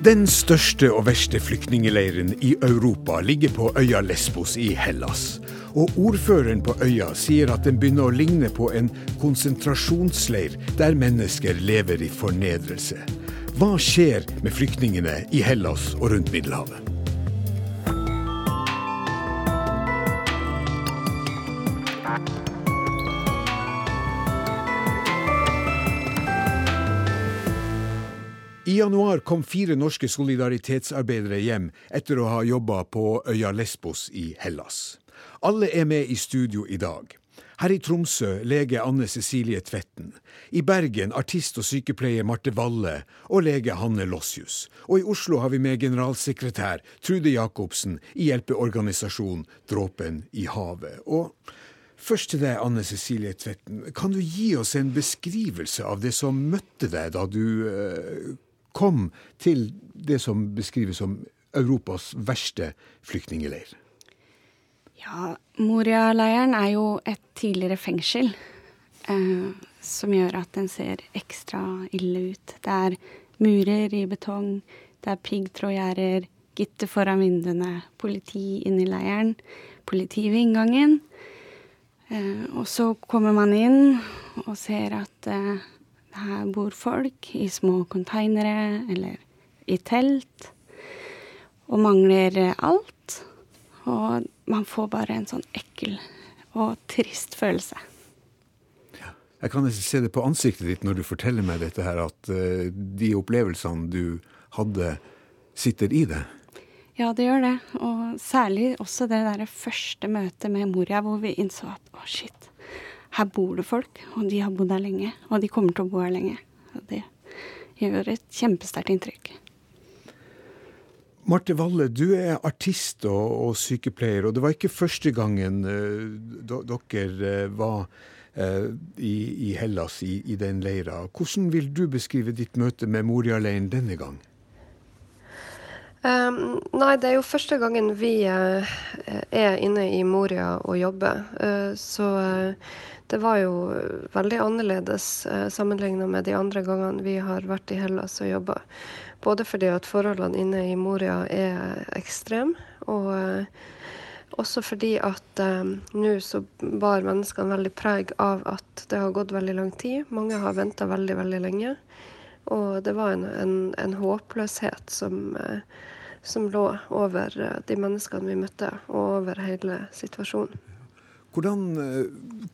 Den største og verste flyktningeleiren i Europa ligger på øya Lesbos i Hellas. Og ordføreren på øya sier at den begynner å ligne på en konsentrasjonsleir der mennesker lever i fornedrelse. Hva skjer med flyktningene i Hellas og rundt Middelhavet? I januar kom fire norske solidaritetsarbeidere hjem etter å ha jobba på øya Lesbos i Hellas. Alle er med i studio i dag. Her i Tromsø lege Anne Cecilie Tvetten. I Bergen artist og sykepleier Marte Valle og lege Hanne Lossius. Og i Oslo har vi med generalsekretær Trude Jacobsen i hjelpeorganisasjonen Dråpen i havet. Og først til deg, Anne Cecilie Tvetten. Kan du gi oss en beskrivelse av det som møtte deg da du uh, kom til det som beskrives som Europas verste flyktningeleir? Ja, Moria-leiren er jo et tidligere fengsel. Eh, som gjør at den ser ekstra ille ut. Det er murer i betong, det er piggtrådgjerder, gitter foran vinduene, politi inne i leiren, politi ved inngangen. Eh, og så kommer man inn og ser at eh, her bor folk i små konteinere eller i telt og mangler alt. Og man får bare en sånn ekkel og trist følelse. Ja, jeg kan se det på ansiktet ditt når du forteller meg dette her, at uh, de opplevelsene du hadde, sitter i det. Ja, det gjør det. Og særlig også det der første møtet med Moria, hvor vi innså at å, shit, her bor det folk, og de har bodd her lenge. Og de kommer til å bo her lenge. Og det gjør et kjempesterkt inntrykk. Marte Valle, du er artist og, og, sykepleier, og det var ikke første gangen uh, dere uh, var uh, i, i, Hellas, i, i, den leira. Hvordan vil du beskrive ditt møte med Moria-leiren denne gang? Um, nei, det er jo første gangen vi er inne i Moria og jobber. så det var jo veldig annerledes sammenligna med de andre gangene vi har vært i Hellas og jobba. Både fordi at forholdene inne i Moria er ekstreme, og også fordi at nå så bar menneskene veldig preg av at det har gått veldig lang tid. Mange har venta veldig, veldig lenge. Og det var en, en, en håpløshet som, eh, som lå over eh, de menneskene vi møtte, og over hele situasjonen. Hvordan eh,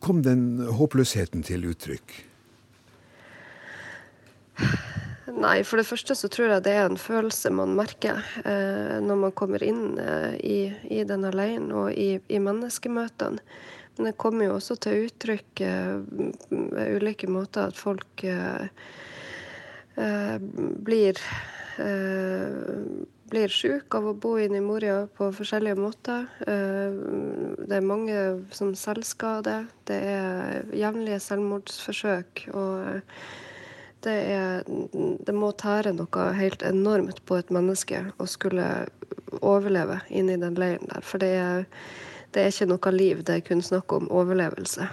kom den håpløsheten til uttrykk? Nei, for det første så tror jeg det er en følelse man merker eh, når man kommer inn eh, i, i denne leiren og i, i, menneskemøtene. Men det kommer jo også til uttrykk eh, ulike måter at folk eh, blir blir syk av å bo i Moria på forskjellige måter. Eh, det er mange som selvskader. Det er jevnlige selvmordsforsøk. Og det, er, det må tære noe helt enormt på et menneske å skulle overleve inne i den leiren der. For det er, det er ikke noe liv, det er kun snakk om overlevelse.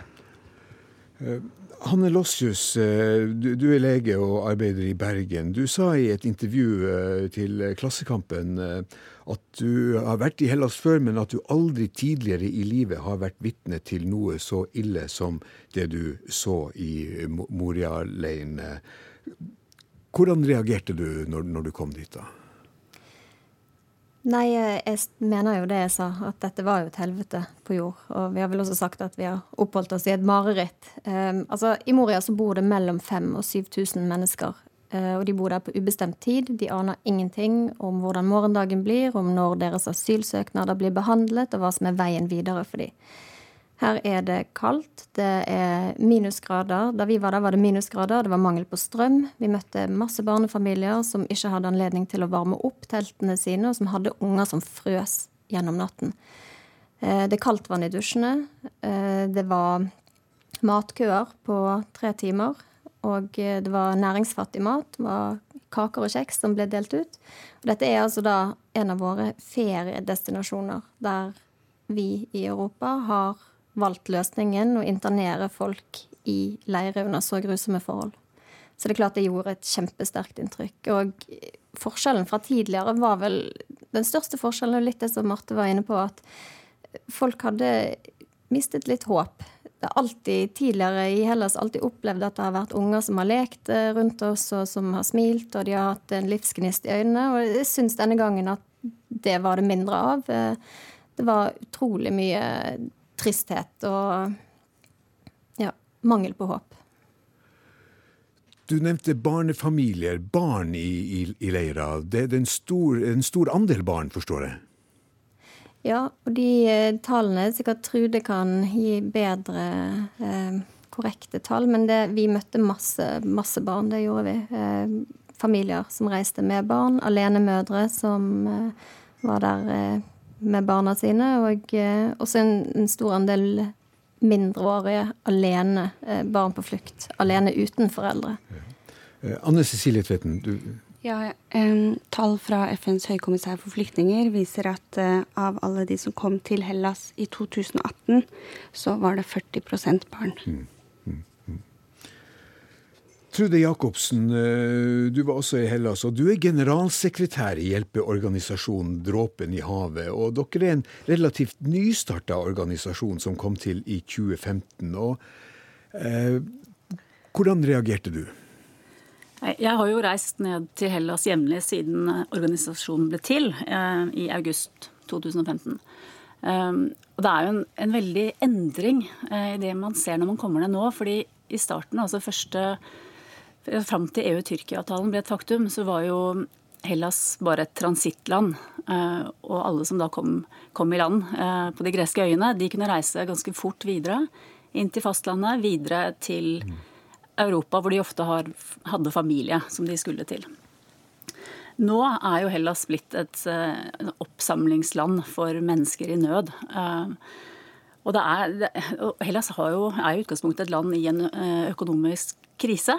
Hanne Lossius, eh, du, er lege og arbeider i Bergen. Du sa i et intervju eh, til Klassekampen eh, at du har vært i Hellas før, men at du aldri tidligere i livet har vært vitne til noe så ille som det du så i Moria-leiren. Hvordan reagerte du når du kom dit da? Nei, jeg mener jo det jeg sa, at dette var jo et helvete på jord. Og vi har vel også sagt at vi har oppholdt oss i et mareritt. Um, altså, I Moria så bor det mellom 5000 og 7000 mennesker. Uh, og de bor der på ubestemt tid. De aner ingenting om hvordan morgendagen blir, om når deres asylsøknader blir behandlet, og hva som er veien videre for dem. Her er det kaldt, det er minusgrader. Da vi var der, var det minusgrader, det var mangel på strøm. Vi møtte masse barnefamilier som ikke hadde anledning til å varme opp teltene sine, og som hadde unger som frøs gjennom natten. Eh, det er kaldt vann i dusjene. Eh, det var matkøer på tre timer. Og eh, det var næringsfattig mat. Det var kaker og kjeks som ble delt ut. Og dette er altså da en av våre feriedestinasjoner der vi i Europa har valgt løsningen å internere folk i leire under så grusomme forhold. Så det er klart det gjorde et kjempesterkt inntrykk. Og forskjellen fra tidligere var vel Den største forskjellen og litt det som Marte var inne på, at folk hadde mistet litt håp. Det er alltid tidligere i Hellas alltid opplevd at det har vært unger som har lekt eh, rundt oss, og som har smilt, og de har hatt en livsgnist i øynene. Og jeg syns denne gangen at det var det mindre av. Eh, det var utrolig mye tristhet og ja, mangel på håp. Du nevnte barnefamilier, barn i, i, i leira. Det er en stor, en stor andel barn, forstår jeg? Ja, og de eh, tallene sikkert Trude kan gi bedre eh, korrekte tall, men det, vi møtte masse, masse barn, det gjorde vi. Eh, familier som reiste med barn, alenemødre som eh, var der eh, med barna sine, og eh, også en, en, stor andel mindreårige alene, barn på flukt. Alene uten foreldre. Anne Cecilie Tvetten, du ja, um, Tall fra FNs høykommissær for flyktninger viser at uh, av alle de som kom til Hellas i 2018, så var det 40% barn. Mm. Trude Jacobsen, uh, du var også i Hellas, og du er generalsekretær i hjelpeorganisasjonen Dråpen i havet. Og dere er en relativt nystarta organisasjon som kom til i 2015. Og, eh, hvordan reagerte du? Jeg har jo reist ned til Hellas jevnlig siden eh, organisasjonen ble til eh, i august 2015. Um, og det er jo en, en veldig endring eh, i det man ser når man kommer ned nå. fordi i starten, altså første Fram til EU-Tyrkia-avtalen ble et faktum, så var jo Hellas bare et transittland. Uh, og alle som da kom, kom i land uh, på de greske øyene, de kunne reise ganske fort videre inn til fastlandet, videre til Europa, hvor de ofte har, hadde familie som de skulle til. Nå er jo Hellas blitt et uh, oppsamlingsland for mennesker i nød. Og er, det, Hellas jo, er i utgangspunktet et land i en økonomisk krise.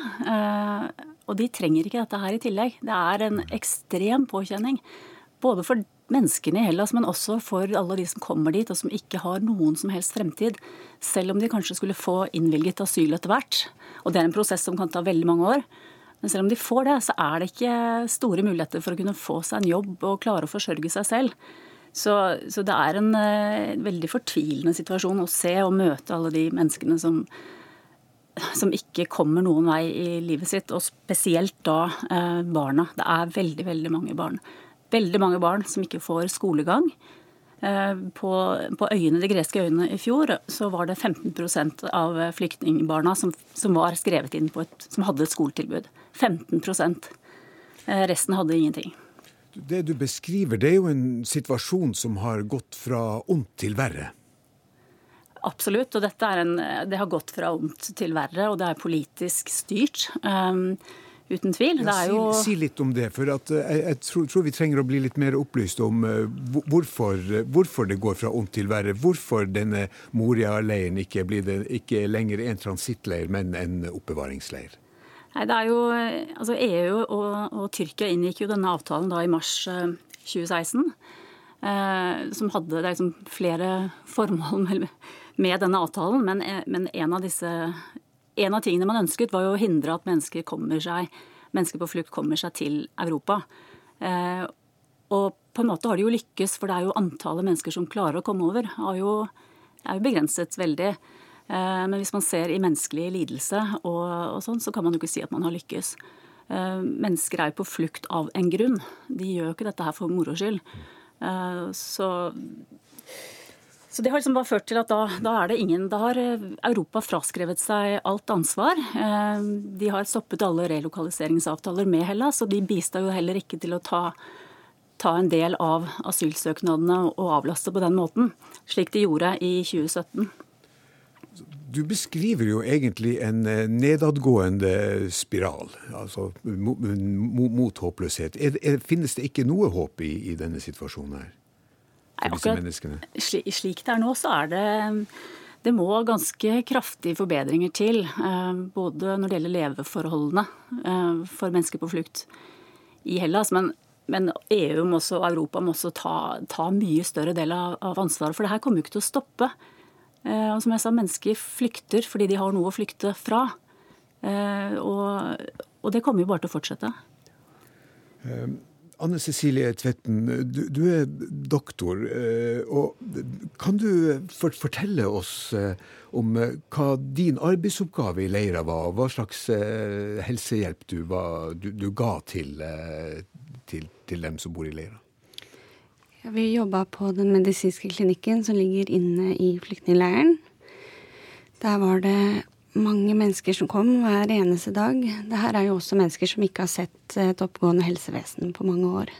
og de trenger ikke dette her i tillegg. Det er en ekstrem påkjenning. Både for menneskene i Hellas, men også for alle de som kommer dit og som ikke har noen som helst fremtid. Selv om de kanskje skulle få innvilget asyl etter hvert. Og det er en prosess som kan ta veldig mange år. Men selv om de får det, så er det ikke store muligheter for å kunne få seg en jobb og klare å forsørge seg selv. Så, så det er en uh, veldig fortvilende situasjon å se og møte alle de menneskene som, som ikke kommer noen vei i livet sitt, og spesielt da eh, barna. Det er veldig, veldig mange barn. Veldig mange barn som ikke får skolegang. Eh, på, på, øyene, de greske øyene i fjor så var det 15% av flyktningbarna som, som, var skrevet inn på et, som hadde et skoletilbud. 15 eh, Resten hadde ingenting. Det du beskriver, det er jo en situasjon som har gått fra ondt til verre. Absolutt, og en, det har gått fra ondt til verre, og det er politisk styrt. Um, uten tvil. Ja, si, jo... si, litt om det, for at, jeg, jeg tror, tror, vi trenger å bli litt mer opplyst om uh, hvorfor, hvorfor, det går fra ondt til verre. Hvorfor denne Moria-leiren ikke, ikke lenger er en transittleir, men en oppbevaringsleir. Nei, det er jo, altså EU og, og, Tyrkia inngikk jo denne avtalen da i mars 2016. Uh, som hadde liksom flere formål med, med denne avtalen, men, men en av disse en av tingene man ønsket, var jo å hindre at mennesker, seg, mennesker på flukt kommer seg til Europa. Eh, og på en måte har de jo lykkes, for det er jo antallet mennesker som klarer å komme over, er jo, er jo begrenset veldig. Eh, men hvis man ser i menneskelig lidelse og, og, sånn, så kan man jo ikke si at man har lykkes. Eh, mennesker er jo på flukt av en grunn. De gjør jo ikke dette her for moro skyld. Eh, så så det har liksom bare ført til at da, da, er det ingen Da har eh, Europa fraskrevet seg alt ansvar. Eh, de har stoppet alle relokaliseringsavtaler med Hellas, og de bistår jo heller ikke til å ta, ta en del av asylsøknadene og avlaste på den måten, slik de gjorde i 2017. Du beskriver jo egentlig en eh, nedadgående spiral, altså mot håpløshet. finnes det ikke noe håp i, i denne situasjonen her? For disse menneskene? Slik det er nå, så er det det må ganske kraftige forbedringer til. Eh, både når det gjelder leveforholdene eh, for mennesker på flukt i Hellas. Men, men EU og Europa må også ta, ta mye større del av, av, ansvaret. For det her kommer jo ikke til å stoppe. Eh, og som jeg sa, mennesker flykter fordi de har noe å flykte fra. Og, og det kommer jo bare til å fortsette. Anne Cecilie Tvetten, du, du, er doktor. og Kan du fortelle oss om hva din arbeidsoppgave i leira var, og hva slags helsehjelp du, var, du, du ga til, til, til, dem som bor i leira? Ja, vi jobba på den medisinske klinikken som ligger inne i flyktningleiren. Der var det mange mennesker som kom hver eneste dag. Det her er jo også mennesker som ikke har sett et oppgående helsevesen på mange år.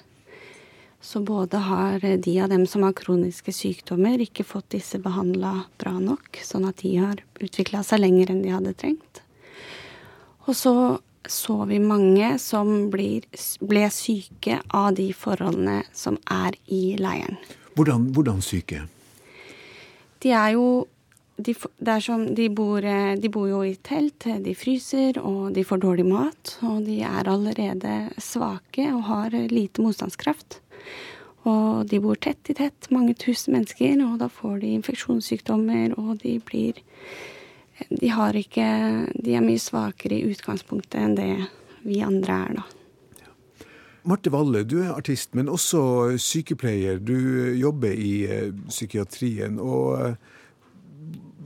Så både har de av dem som har kroniske sykdommer, ikke fått disse behandla bra nok, sånn at de har utvikla seg lenger enn de hadde trengt. Og så så vi mange som blir, ble syke av de forholdene som er i leiren. Hvordan, hvordan syke? De er jo de, som, de, bor, eh, de, bor, jo i telt, de fryser, og de får dårlig mat. Og de er allerede svake og har lite motstandskraft. Og de bor tett i tett, mange tusen mennesker, og da får de infeksjonssykdommer, og de blir De har ikke De er mye svakere i utgangspunktet enn det vi andre er, da. Marte Valle, du er artist, men også sykepleier. Du jobber i eh, psykiatrien. og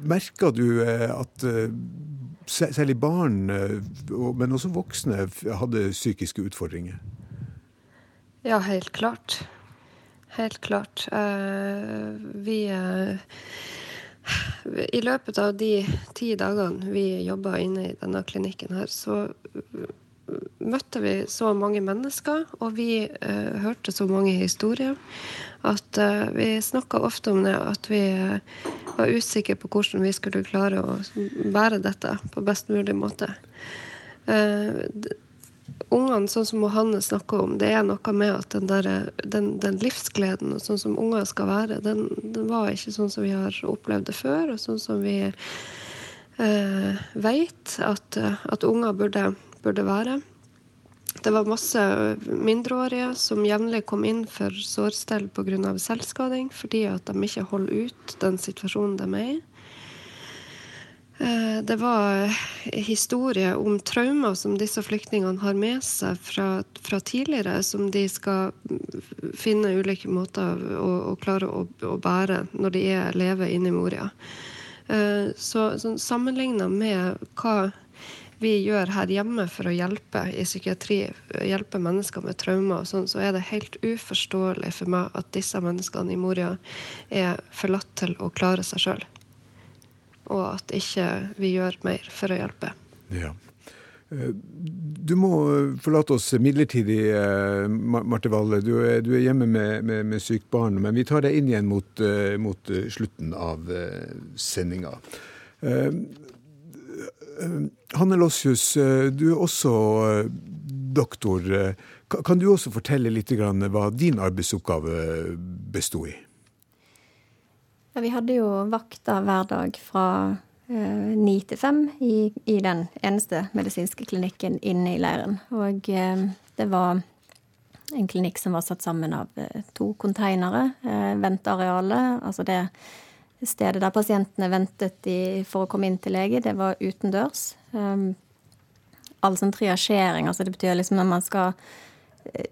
Merka du eh, at eh, særlig barn, eh, men også voksne, hadde psykiske utfordringer? Ja, helt klart. Helt klart. Vi I løpet av de ti dagene vi jobba inne i denne klinikken her, så møtte vi så mange mennesker, og vi hørte så mange historier at uh, vi snakka ofte om det, at vi uh, var usikre på hvordan vi skulle klare å bære dette på best mulig måte. Uh, ungene, sånn som Hanne snakker om, det er noe med at den, der, den, den livsgleden sånn som unger skal være, den, den, var ikke sånn som vi har opplevd det før, og sånn som vi uh, veit at, at unger burde, burde være. Det var masse mindreårige som jevnlig kom inn for sårstell pga. selvskading, fordi at de ikke holder ut den situasjonen de er i. Eh, det var historier om traumer som disse flyktningene har med seg fra, fra tidligere, som de skal finne ulike måter å, å klare å, å, bære når de er, lever inne i Moria. Eh, så, så sammenligna med hva vi gjør her hjemme for å hjelpe i psykiatri, hjelpe mennesker med traumer, og sånn, så er det helt uforståelig for meg at disse menneskene i Moria er forlatt til å klare seg sjøl. Og at ikke vi gjør mer for å hjelpe. Ja. Eh, du må forlate oss midlertidig, eh, Marte Valle. Du er, du er hjemme med, med, med, sykt barn. Men vi tar deg inn igjen mot, eh, mot slutten av sendinga. Eh, Hanne Lossius, eh, du er også eh, doktor. Kan du også fortelle litt hva din arbeidsoppgave besto i? Ja, vi hadde jo vakter hver dag fra ni til fem i, den eneste medisinske klinikken inne i leiren. Og det var en klinikk som var satt sammen av to konteinere. Ventearealet, altså det stedet der pasientene ventet i, for å komme inn til lege, det var utendørs. Um, all sånn triasjering, altså det betyr liksom når man skal uh,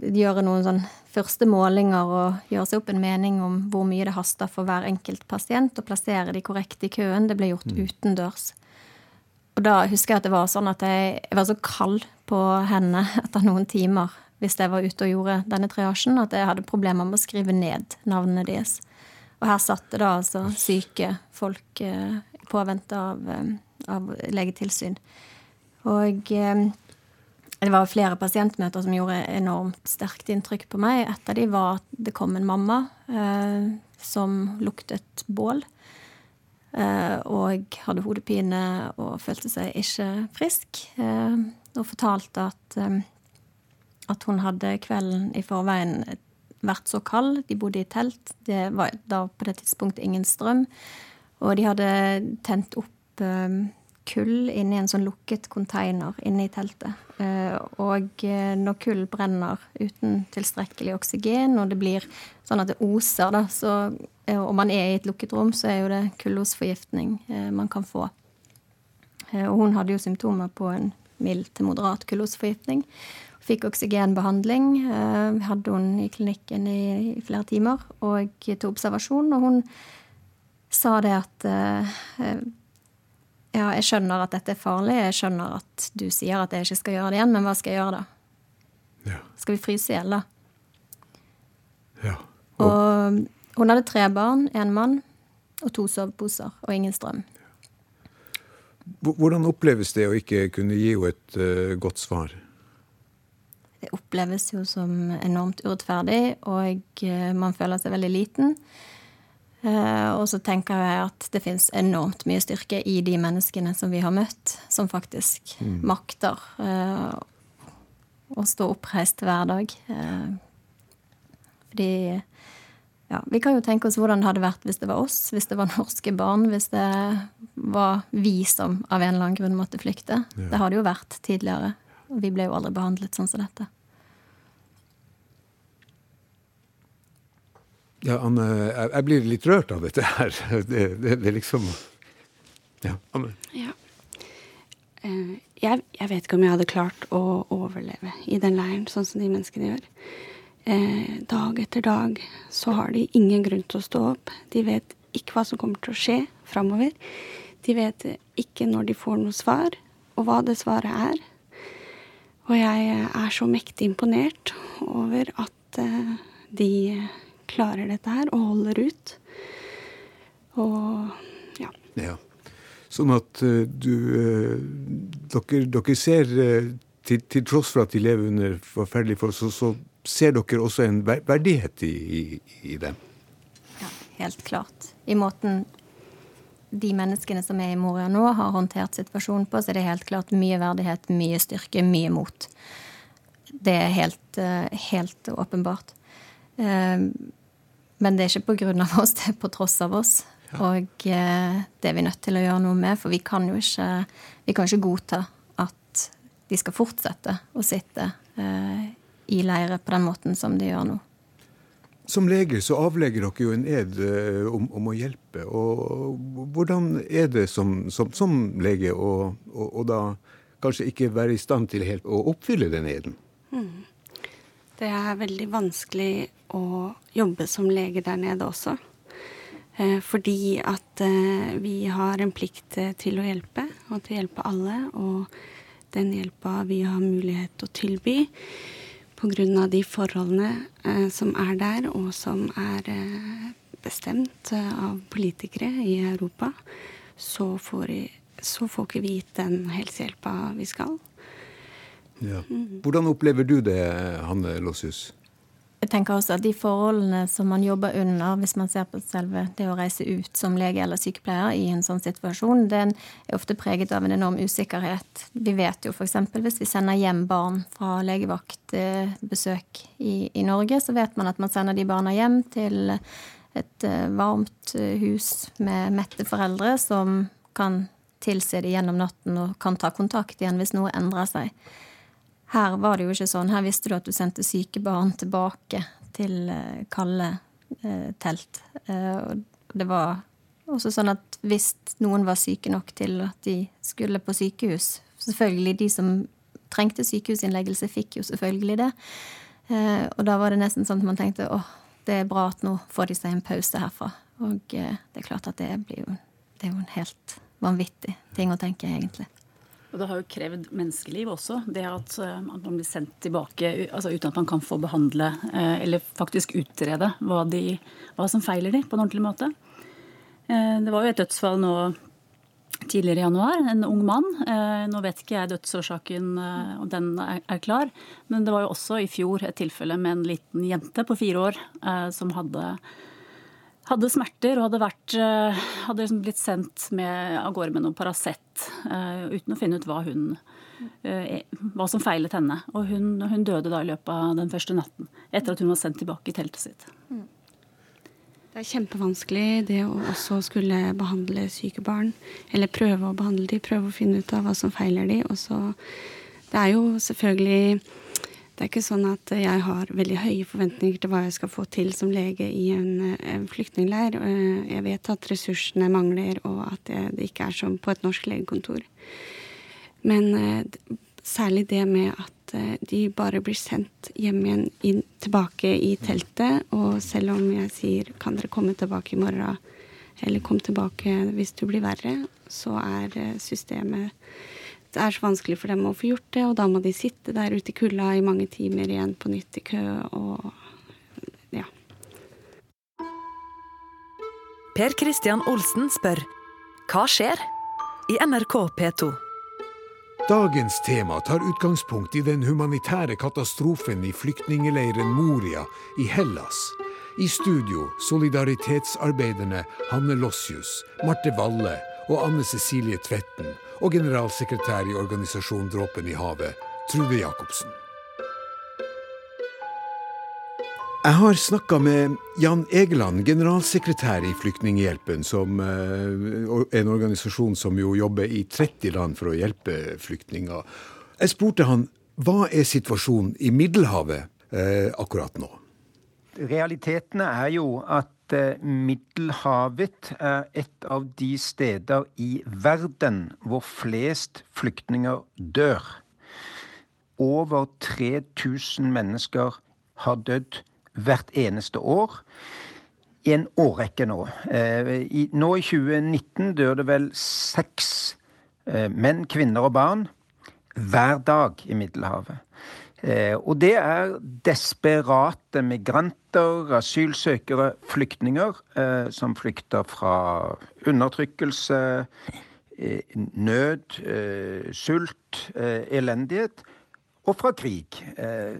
gjøre noen sånn første målinger og gjøre seg opp en mening om hvor mye det haster for hver enkelt pasient, og plassere de korrekt i køen, det ble gjort mm. utendørs. Og da husker jeg at det var sånn at jeg, jeg var så kald på hendene etter noen timer hvis jeg var ute og gjorde denne triasjen, at jeg hadde problemer med å skrive ned navnene deres. Og her satt det da altså syke folk eh, i av, eh, av, legetilsyn. Og eh, det var flere pasientmøter som gjorde enormt sterkt inntrykk på meg. Et av de var at det kom en mamma eh, som luktet bål. Eh, og hadde hodepine og følte seg ikke frisk. Og fortalte at, at hun hadde kvelden i forveien vært så kald. De bodde i telt. Det var da på det tidspunktet ingen strøm. Og de hadde tent opp um, kull inni en sånn lukket container inne i teltet. Uh, og uh, når kull brenner uten tilstrekkelig oksygen, og det blir sånn at det oser, da, så, og man er i et lukket rom, så er jo det kullosforgiftning man kan få. og hun hadde jo symptomer på en mild til moderat kullosforgiftning. Fikk oksygenbehandling. Vi hadde henne i klinikken i, flere timer og til observasjon. Og hun sa det at ja, jeg skjønner at dette er farlig, jeg skjønner at du sier at jeg ikke skal gjøre det igjen, men hva skal jeg gjøre da? Ja. Skal vi fryse i hjel, da? Ja. Og, og hun hadde tre barn, én mann og to soveposer, og ingen strøm. Hvordan oppleves det å ikke kunne gi henne et uh, godt svar? Det oppleves jo som enormt urettferdig, og uh, man føler seg veldig liten. Uh, og så tenker jeg at det fins enormt mye styrke i de menneskene som vi har møtt, som faktisk mm. makter å stå oppreist hver dag. fordi ja, Vi kan jo tenke oss hvordan det hadde vært hvis det var oss, hvis det var norske barn, hvis det var vi som av en eller annen grunn måtte flykte. Ja. Det har det jo vært tidligere. Vi ble jo aldri behandlet sånn som dette. Ja, Anne, jeg blir litt rørt av dette her. Det, det, det liksom Ja, Anne? Ja. Eh, jeg, jeg, vet ikke om jeg hadde klart å overleve i den leiren, sånn som de menneskene gjør eh, dag etter dag så har de ingen grunn til å stå opp. De vet ikke hva som kommer til å skje framover. De vet ikke når de får noe svar, og hva det svaret er. Og jeg er så mektig imponert over at eh, de klarer dette her og holder ut. Og ja. ja. Sånn at uh, du dere, dere, ser til, til, tross for at de lever under forferdelige forhold, så, så ser dere også en verdighet i, i, i dem? Ja, helt klart. I måten de menneskene som er i Moria nå, har håndtert situasjonen på, så er det helt klart mye verdighet, mye styrke, mye mot. Det er helt, eh, helt åpenbart. Eh, men det er ikke på grunn av oss, det er på tross av oss. Ja. Og eh, det er vi nødt til å gjøre noe med, for vi kan jo ikke, vi kan ikke godta at de skal fortsette å sitte i leire på den måten som de gjør nå. Som leger så avlegger dere jo en ed eh, om, om å hjelpe. Og hvordan er det som, som, som lege å, da kanskje ikke være i stand til helt å oppfylle den eden? Mm. Det er veldig vanskelig å jobbe som lege der nede også. Eh, fordi at eh, vi har en plikt til å hjelpe, og til å hjelpe alle. Og den hjelpa vi har mulighet til å tilby, pga. de forholdene eh, som er der, og som er eh, bestemt eh, av politikere i Europa, så får, så får ikke vi gitt den helsehjelpa vi skal. Ja. Hvordan opplever du det, Hanne Lossius? Jeg tenker også at De forholdene som man jobber under, hvis man ser på selve det å reise ut som lege eller sykepleier i en sånn situasjon, den er ofte preget av en enorm usikkerhet. Vi vet jo f.eks. hvis vi sender hjem barn fra legevaktbesøk i, i Norge, så vet man at man sender de barna hjem til et eh, varmt eh, hus med mette foreldre som kan tilse det gjennom natten og kan ta kontakt igjen hvis noe endrer seg. Her var det jo ikke sånn. Her visste du at du sendte syke barn tilbake til eh, kalde eh, telt. Eh, og det var også sånn at hvis noen var syke nok til at de skulle på sykehus Selvfølgelig, de som trengte sykehusinnleggelse, fikk jo selvfølgelig det. Eh, og da var det nesten sånn at man tenkte åh, det er bra at nå får de seg en pause herfra. Og eh, det er klart at det blir jo Det er jo en helt vanvittig ting å tenke, egentlig. Og det har jo krevd menneskeliv også, det at, eh, man blir sendt tilbake altså uten at man kan få behandle eh, eller faktisk utrede hva, de, hva som feiler de på en ordentlig måte. Eh, det var jo et dødsfall nå tidligere i januar, en ung mann. Nå vet ikke jeg dødsårsaken om den er klar, men det var jo også i fjor et tilfelle med en liten jente på fire år som hadde hadde smerter og hadde, vært, eh, hadde liksom blitt sendt av gårde med noe Paracet uh, uten å finne ut hva, hun, uh, hva som feilet henne. Og hun, hun, døde da i løpet av den første natten, etter at hun var sendt tilbake i teltet sitt. Mm. Det er kjempevanskelig det å også skulle behandle syke barn. Eller prøve å behandle dem, prøve å finne ut av hva som feiler dem. Og så Det er jo selvfølgelig det er ikke sånn at jeg har veldig høye forventninger til hva jeg skal få til som lege i en, en flyktningleir. Jeg vet at ressursene mangler, og at det, ikke er som på et norsk legekontor. Men eh, særlig det med at eh, de bare blir sendt hjem igjen inn, tilbake i teltet. Og selv om jeg sier 'kan dere komme tilbake i morgen', eller 'kom tilbake hvis du blir verre', så er eh, systemet det er så vanskelig for dem å få gjort det, og da må de sitte der ute i kulda i mange timer igjen på nytt i kø og ja. Per Christian Olsen spør hva skjer i NRK P2? Dagens tema tar utgangspunkt i den humanitære katastrofen i flyktningeleiren Moria i Hellas. I studio solidaritetsarbeiderne Hanne Lossius, Marte Valle og Anne Cecilie Tvetten og generalsekretær i organisasjonen Dråpen i havet, Trude Jacobsen. Jeg har snakka med Jan Egeland, generalsekretær i Flyktninghjelpen, som eh, en organisasjon som jo jobber i 30 land for å hjelpe flyktninger. Jeg spurte han hva er situasjonen i Middelhavet eh, akkurat nå? Realitetene er jo at Eh, Middelhavet er et av de steder i verden hvor flest flyktninger dør. Over 3000 mennesker har dødd hvert eneste år. I en årrekke nå. Eh, nå i 2019 dør det vel seks eh, menn, kvinner og barn hver dag i Middelhavet. Eh, og det er desperate migranter, asylsøkere, flyktninger eh, som flykter fra undertrykkelse, eh, nød, sult, elendighet. Og fra krig.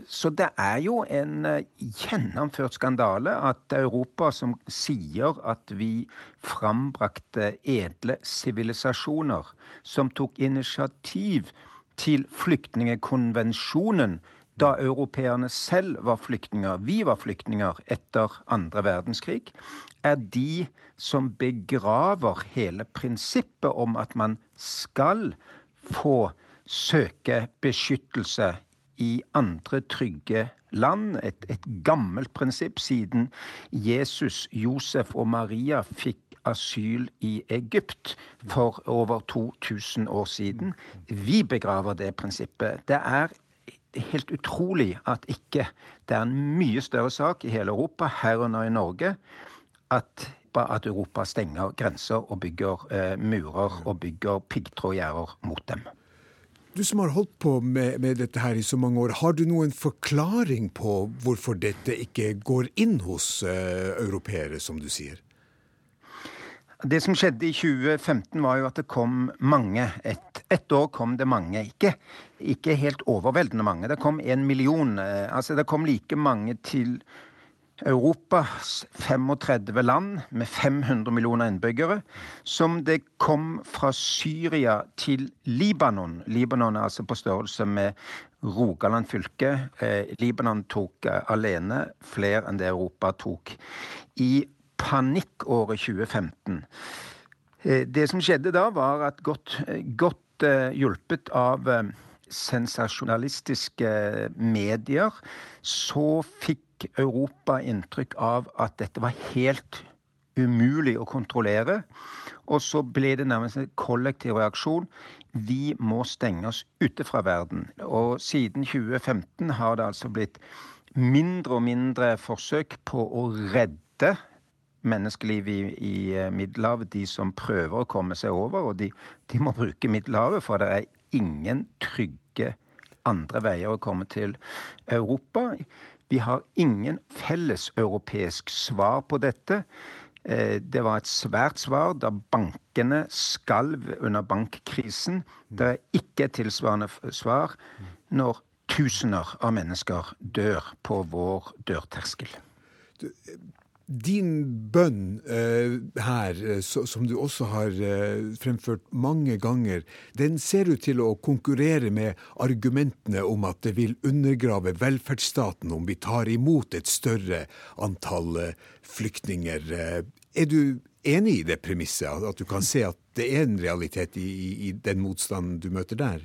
Så det er jo en gjennomført skandale at Europa, som sier at vi frambrakte edle sivilisasjoner, som tok initiativ til flyktningekonvensjonen da europeerne selv var flyktninger, vi var flyktninger etter andre verdenskrig, er de som begraver hele prinsippet om at man skal få søke beskyttelse i andre trygge land. Et, et gammelt prinsipp siden Jesus, Josef og Maria fikk asyl i Egypt for over 2000 år siden. Vi begraver det prinsippet. Det er helt utrolig at ikke det er en mye større sak i hele Europa, herunder i Norge, at, at Europa stenger grenser og bygger eh, murer og bygger piggtrådgjerder mot dem. Du som har holdt på med, med, dette her i så mange år, har du noen forklaring på hvorfor dette ikke går inn hos uh, europeere, som du sier? Det som skjedde i 2015, var jo at det kom mange. Et, et år kom det mange. Ikke, ikke, helt overveldende mange. Det kom en million. Eh, altså det kom like mange til Europas 35 land med 500 millioner innbyggere som det kom fra Syria til Libanon. Libanon er altså på størrelse med Rogaland fylke. Eh, Libanon tok eh, alene flere enn det Europa tok. I panikkåret 2015. Eh, det som skjedde da, var at godt, eh, godt eh, hjulpet av sensasjonalistiske medier, så fikk Europa inntrykk av at dette var helt umulig å kontrollere. Og så ble det nærmest en kollektiv reaksjon. Vi må stenge oss ute fra verden. Og siden 2015 har det altså blitt mindre og mindre forsøk på å redde menneskeliv i, i, eh, Middelhavet, de som prøver å komme seg over. Og de, de, må bruke Middelhavet, for det er ingen trygge andre veier å komme til Europa. Vi har ingen felleseuropeisk svar på dette. Eh, det var et svært svar da bankene skalv under bankkrisen. Det er ikke et tilsvarende svar når tusener av mennesker dør på vår dørterskel. Din bønn eh, her, eh, så, som du også har eh, fremført mange ganger, den ser ut til å konkurrere med argumentene om at det vil undergrave velferdsstaten om vi tar imot et større antall eh, flyktninger. Eh, er du enig i det premisset, at du kan se at det er en realitet i, i den motstanden du møter der?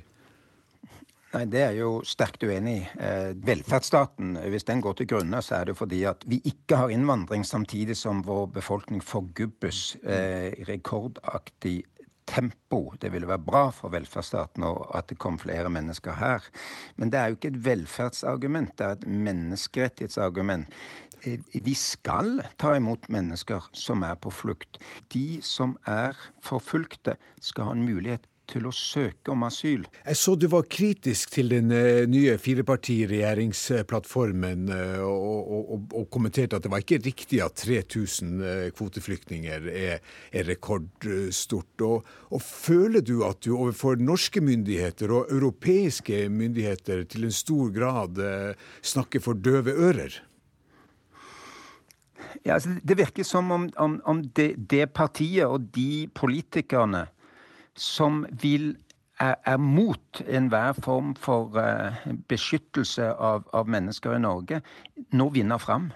Nei, Det er jo sterkt uenig i. Eh, velferdsstaten, hvis den går til grunne, så er det fordi at vi ikke har innvandring samtidig som vår befolkning forgubbes eh, rekordaktig tempo. Det ville være bra for velferdsstaten at det kom flere mennesker her. Men det er jo ikke et velferdsargument, det er et menneskerettighetsargument. Eh, vi skal ta imot mennesker som er på flukt. De som er forfulgte, skal ha en mulighet til å søke om asyl. Jeg så du var kritisk til den eh, nye firepartiregjeringsplattformen eh, og, og, og, kommenterte at det var ikke riktig at 3000 eh, kvoteflyktninger er, er rekordstort. Og, og, føler du at du overfor norske myndigheter og europeiske myndigheter til en stor grad snakker for døve ører? Ja, altså, det virker som om, om, om det, det partiet og de politikerne som vil er, er mot enhver form for uh, beskyttelse av, av, mennesker i Norge, nå vinner fram.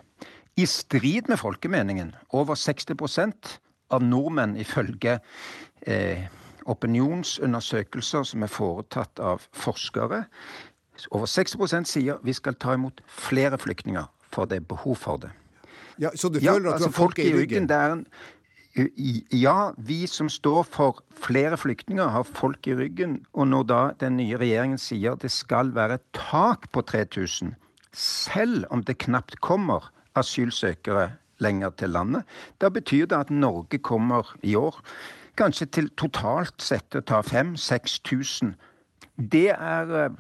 I strid med folkemeningen. Over 60% av nordmenn, ifølge eh, opinionsundersøkelser som er foretatt av forskere, over 60% sier vi skal ta imot flere flyktninger, for det er behov for det. Ja, Så du føler ja, at du altså, har folk i ryggen? Det er en, ja, vi som står for flere flyktninger, har folk i ryggen. Og når da den nye regjeringen sier det skal være tak på 3000, selv om det knapt kommer asylsøkere lenger til landet, da betyr det at Norge kommer i år kanskje til totalt sett å ta 5000-6000. Det er eh,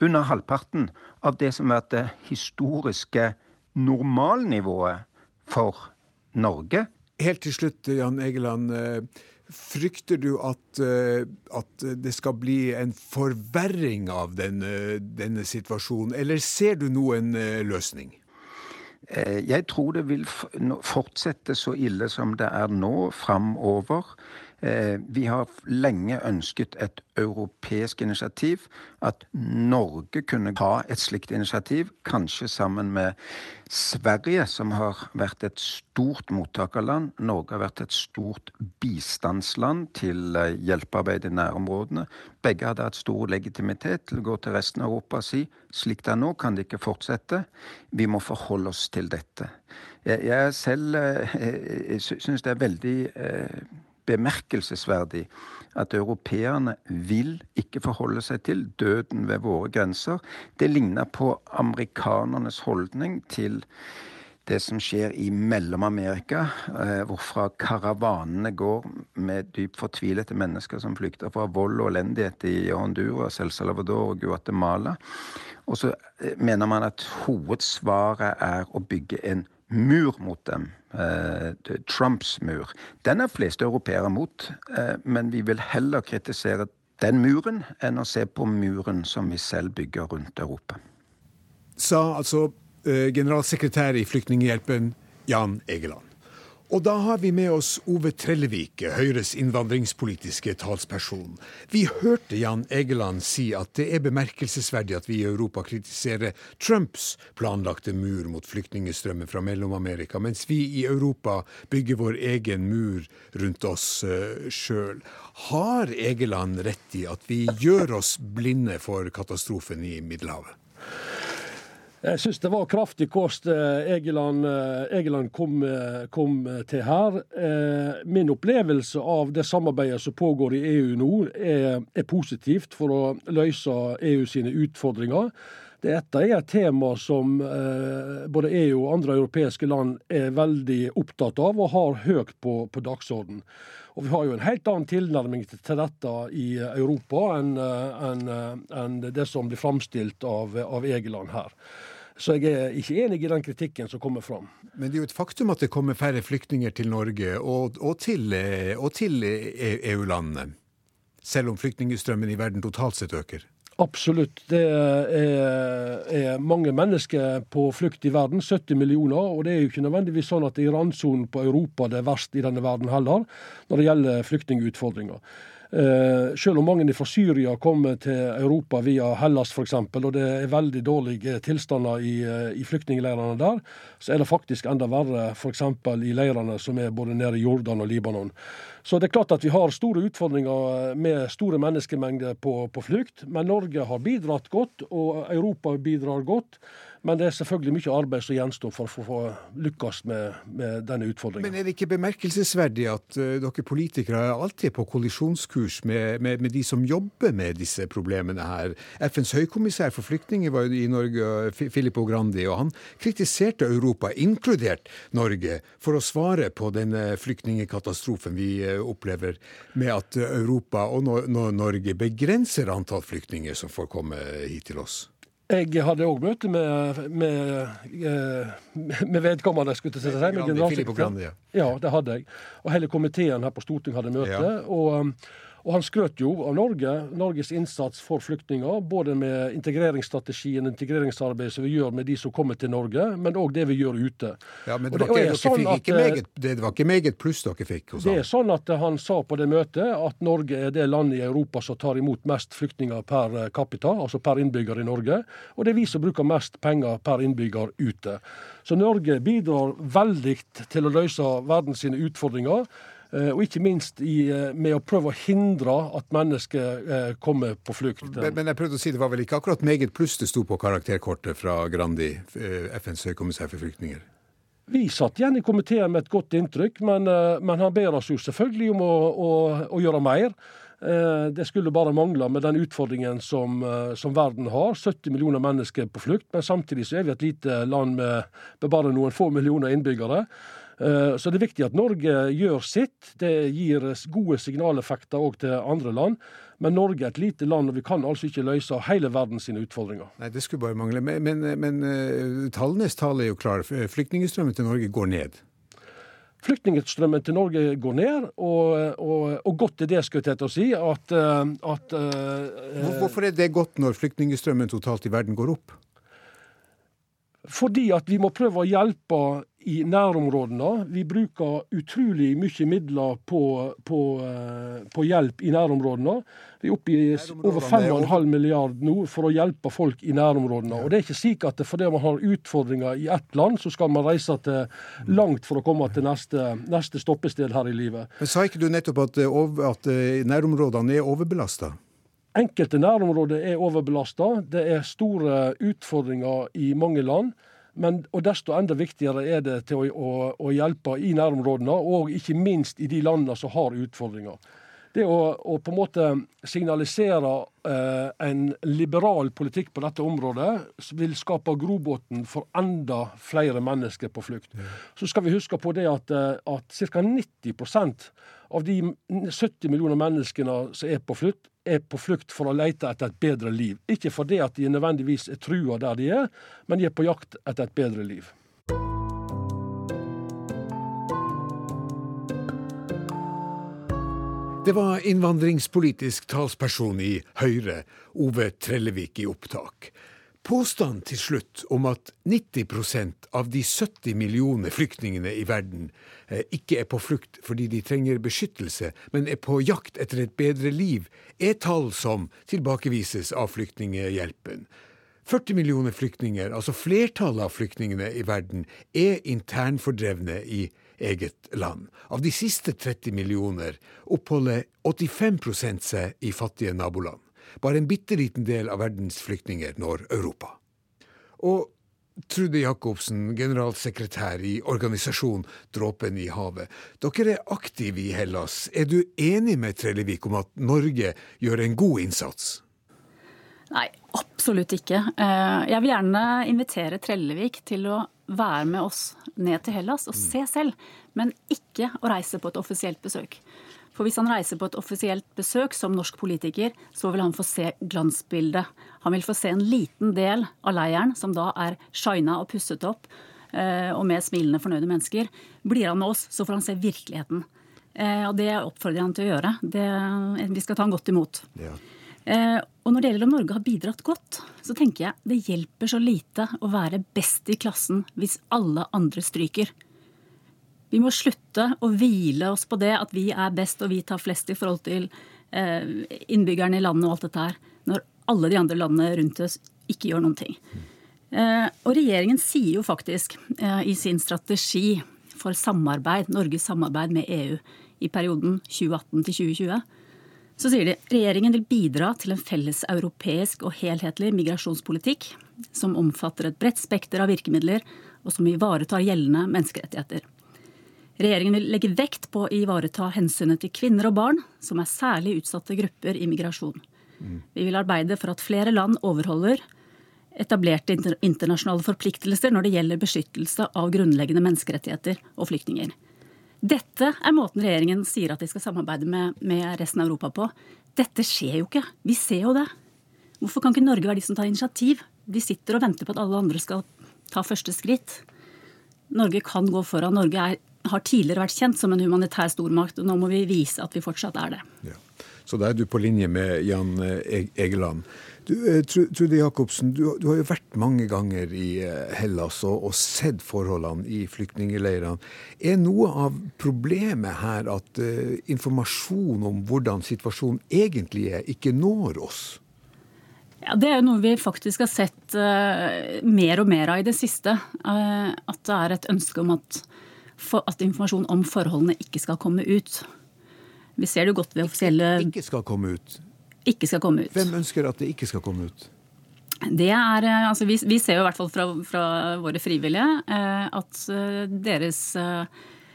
under halvparten av det som har vært det historiske normalnivået for Norge Helt til slutt, Jan Egeland. Eh, frykter du at, eh, at, det skal bli en forverring av denne, denne situasjonen, eller ser du noen eh, løsning? Jeg tror det vil fortsette så ille som det er nå, framover. Eh, vi har lenge ønsket et europeisk initiativ. At Norge kunne ha et slikt initiativ, kanskje sammen med Sverige, som har vært et stort mottakerland. Norge har vært et stort bistandsland til eh, hjelpearbeid i nærområdene. Begge hadde hatt stor legitimitet til å gå til resten av Europa og si slik det er nå, kan det ikke fortsette. Vi må forholde oss til dette. Jeg, jeg selv eh, syns det er veldig bemerkelsesverdig at europeerne vil ikke forholde seg til døden ved våre grenser. Det ligner på amerikanernes holdning til det som skjer i Mellom-Amerika, eh, hvorfra karavanene går med dypt fortvilete mennesker som flykter fra vold og elendighet i Honduras, El Salvador og Guatemala. Og så eh, mener man at hovedsvaret er å bygge en mur mot dem. Eh, Trumps mur. Den er fleste europeere mot, eh, men vi vil heller kritisere den muren enn å se på muren som vi selv bygger rundt Europa. Sa altså eh, generalsekretær i Flyktninghjelpen Jan Egeland. Og da har vi med oss Ove Trellevik, Høyres innvandringspolitiske talsperson. Vi hørte Jan Egeland si at det er bemerkelsesverdig at vi i Europa kritiserer Trumps planlagte mur mot flyktningstrømmen fra Mellom-Amerika, mens vi i Europa bygger vår egen mur rundt oss uh, sjøl. Har Egeland rett i at vi gjør oss blinde for katastrofen i Middelhavet? Jeg syns det var kraftig kost eh, Egeland, eh, Egeland kom, eh, kom, til her. Min opplevelse av det samarbeidet som pågår i EU nå, er, er positivt for å løse EU sine utfordringer. Dette er et tema som både EU og andre europeiske land er veldig opptatt av og har høyt på, på dagsorden. Og Vi har jo en helt annen tilnærming til dette i Europa enn en, en det som blir framstilt av, av Egeland her. Så jeg er ikke enig i den kritikken som kommer fram. Men det er jo et faktum at det kommer færre flyktninger til Norge og, og til, til EU-landene. Selv om flyktningstrømmen i verden totalt sett øker? Absolutt. Det er, er, mange mennesker på flukt i verden, 70 millioner. Og det er jo ikke nødvendigvis sånn at det er randsonen på Europa det er verst i denne verden heller, når det gjelder flyktningutfordringer. Eh, selv om mange fra Syria kommer til Europa via Hellas f.eks., og det er veldig dårlige tilstander i, eh, i flyktningleirene der, så er det faktisk enda verre f.eks. i leirene som er både nede i Jordan og Libanon. Så det er klart at vi har store utfordringer eh, med store menneskemengder på, på flukt, men Norge har bidratt godt, og Europa bidrar godt. Men det er selvfølgelig mye arbeid som gjenstår for å få lykkes med, med denne utfordringen. Men er det ikke bemerkelsesverdig at uh, dere politikere alltid er på kollisjonskurs med, med, med, de som jobber med disse problemene her? FNs høykommissær for flyktninger var jo i Norge, Filippo Grandi, og han kritiserte Europa, inkludert Norge, for å svare på denne flyktningkatastrofen vi uh, opplever med at Europa og no no Norge begrenser antall flyktninger som får komme hit til oss. Jeg hadde òg møte med, med, eh, med, vedkommende, skulle jeg si. Med generalsekretæren. Ja. ja, det hadde jeg. Og hele komiteen her på Stortinget hadde møte. Ja. og og han skrøt jo av Norge, Norges innsats for flyktninger. Både med integreringsstrategien integreringsarbeidet som vi gjør med de som kommer til Norge, men òg det vi gjør ute. Ja, men det var, ikke, sånn at, meget, det var ikke meget pluss dere fikk hos Det er sånn at han sa på det møtet at Norge er det landet i Europa som tar imot mest flyktninger per capita, altså per innbygger i Norge. Og det er vi som bruker mest penger per innbygger ute. Så Norge bidrar veldig til å løse verdens utfordringer. Eh, og ikke minst i, eh, med å prøve å hindre at mennesker eh, kommer på flukt. Men, men, jeg prøvde å si det var vel ikke akkurat meget pluss det sto på karakterkortet fra Grandi, FNs høykommissær for flyktninger? Vi satt igjen i komiteen med et godt inntrykk, men, men han ber oss jo selvfølgelig om å, å, å gjøre mer. Det skulle bare mangle med den utfordringen som, som, verden har. 70 millioner mennesker på flukt, men samtidig så er vi et lite land med, med bare noen få millioner innbyggere. Eh, så det er viktig at Norge gjør sitt. Det gir gode signaleffekter òg til andre land. Men Norge er et lite land, og vi kan altså ikke løse hele verden sine utfordringer. Nei, Det skulle bare mangle. Men, men, men eh, tallenes tale er jo klar. Flyktningstrømmen til Norge går ned. Flyktningstrømmen til Norge går ned, og, og, og godt er det, skulle jeg til å si. At, eh, at Hvorfor er det godt når flyktningstrømmen totalt i verden går opp? Fordi at vi må prøve å hjelpe i nærområdene. Vi bruker utrolig mye midler på, på, eh, på hjelp i nærområdene. Vi er oppe i over 5,5 milliard nå for å hjelpe folk i nærområdene. Og det er ikke slik at fordi man har utfordringer i ett land, så skal man reise til langt for å komme til neste, neste stoppested her i livet. Men Sa ikke du nettopp at, eh, at eh, nærområdene er overbelasta? Enkelte nærområder er overbelasta. Det er store utfordringer i mange land. Men, og Desto enda viktigere er det til å, å, å, hjelpe i nærområdene, og ikke minst i de landene som har utfordringer. Det å, å på en måte signalisere eh, en liberal politikk på dette området vil skape grobunn for enda flere mennesker på flukt. Så skal vi huske på det at, eh, at ca. 90% av de 70 millioner menneskene som er på flukt, er på flukt for å lete etter et bedre liv. Ikke fordi at de nødvendigvis er trua der de er, men de er på jakt etter et bedre liv. Det var innvandringspolitisk talsperson i Høyre, Ove Trellevik, i opptak. Påstanden til slutt om at 90% av de 70 millioner flyktningene i verden eh, ikke er på flukt fordi de trenger beskyttelse, men er på jakt etter et bedre liv, er tall som tilbakevises av Flyktninghjelpen. 40 millioner flyktninger, altså flertallet av flyktningene i verden, er internfordrevne i eget land. Av de siste 30 millioner oppholder 85 seg i fattige naboland. Bare en bitte liten del av verdens flyktninger når Europa. Og Trude Jacobsen, generalsekretær i organisasjonen Dråpen i havet. Dere er aktive i Hellas. Er du enig med Trellevik om at Norge gjør en god innsats? Nei, absolutt ikke. Eh, jeg vil gjerne invitere Trellevik til å være med oss ned til Hellas og se selv, men ikke å reise på et offisielt besøk. For hvis han reiser på et offisielt besøk som norsk politiker, så vil han få se glansbildet. Han vil få se en liten del av leiren, som da er shina og pusset opp, eh, og med smilende, fornøyde mennesker. Blir han med oss, så får han se virkeligheten. Eh, og det oppfordrer jeg han til å gjøre. Det, vi skal ta han godt imot. Ja. Eh, og når det gjelder om Norge har bidratt godt, så tenker jeg det hjelper så lite å være best i klassen hvis alle andre stryker. Vi må slutte å hvile oss på det at vi er best og vi tar flest i forhold til eh, innbyggerne i landet og alt dette her, når alle de andre landene rundt oss ikke gjør noen ting. Eh, og regjeringen sier jo faktisk eh, i sin strategi for samarbeid, Norges samarbeid med EU i perioden 2018 til 2020, Så sier de regjeringen vil bidra til en felles europeisk og helhetlig migrasjonspolitikk som omfatter et bredt spekter av virkemidler, og som ivaretar gjeldende menneskerettigheter. Regjeringen vil legge vekt på å ivareta hensynet til kvinner og barn, som er særlig utsatte grupper i migrasjon. Vi vil arbeide for at flere land overholder etablerte internasjonale forpliktelser når det gjelder beskyttelse av grunnleggende menneskerettigheter og flyktninger. Dette er måten regjeringen sier at de skal samarbeide med, med resten av Europa på. Dette skjer jo ikke. Vi ser jo det. Hvorfor kan ikke Norge være de som tar initiativ? De sitter og venter på at alle andre skal ta første skritt. Norge kan gå foran. Norge er, har tidligere vært kjent som en humanitær stormakt, og nå må vi vise at vi fortsatt er det. Ja. Så da er du på linje med Jan eh, Egeland. Du, eh, Trude Jacobsen, du, du, har jo vært mange ganger i eh, Hellas og, og sett forholdene i flyktningleirene. Er noe av problemet her at uh, informasjon om hvordan situasjonen egentlig er, ikke når oss? Ja, Det er jo noe vi faktisk har sett uh, mer og mer av i det siste. Uh, at det er et ønske om at, for, at informasjon om forholdene ikke skal komme ut. Vi ser det godt ved offisielle Ikke skal komme ut? Ikke skal komme ut. Hvem ønsker at det ikke skal komme ut? Det er, eh, altså vi, vi ser jo i hvert fall fra, fra våre frivillige eh, at eh, deres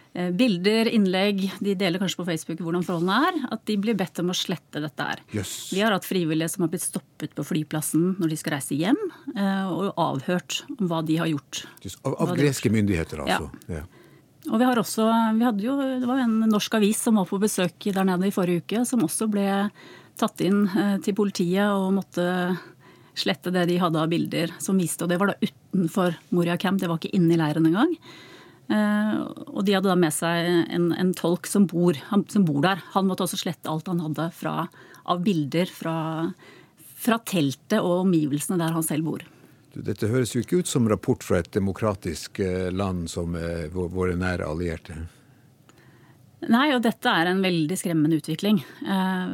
bilder, innlegg, de deler kanskje på Facebook hvordan forholdene er, at de blir bedt om å slette dette her. Yes. Vi har hatt frivillige som har blitt stoppet på flyplassen når de skal reise hjem, og avhørt om hva de har gjort. Av, av greske myndigheter, altså? Ja. ja. Og vi har også, vi hadde jo, Det var en norsk avis som var på besøk der nede i forrige uke, som også ble tatt inn eh, til politiet og måtte slette det de hadde av bilder som viste. Og det var da utenfor Moria Camp, det var ikke inne i leiren engang. Eh, og de hadde da med seg en, en tolk som bor, som bor, der. Han måtte også slette alt han hadde fra, av bilder fra, fra teltet og omgivelsene der han selv bor. Dette høres jo ikke ut som rapport fra et demokratisk eh, land som eh, våre nære allierte. Nei, og dette er en veldig skremmende utvikling. Eh,